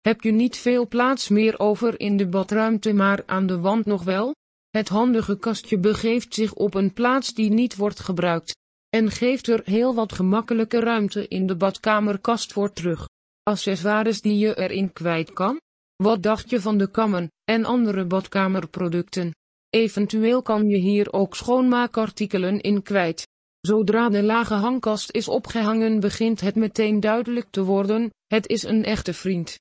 Heb je niet veel plaats meer over in de badruimte maar aan de wand nog wel? Het handige kastje begeeft zich op een plaats die niet wordt gebruikt. En geeft er heel wat gemakkelijke ruimte in de badkamerkast voor terug. Accessoires die je erin kwijt kan? Wat dacht je van de kammen en andere badkamerproducten? Eventueel kan je hier ook schoonmaakartikelen in kwijt. Zodra de lage hangkast is opgehangen begint het meteen duidelijk te worden, het is een echte vriend.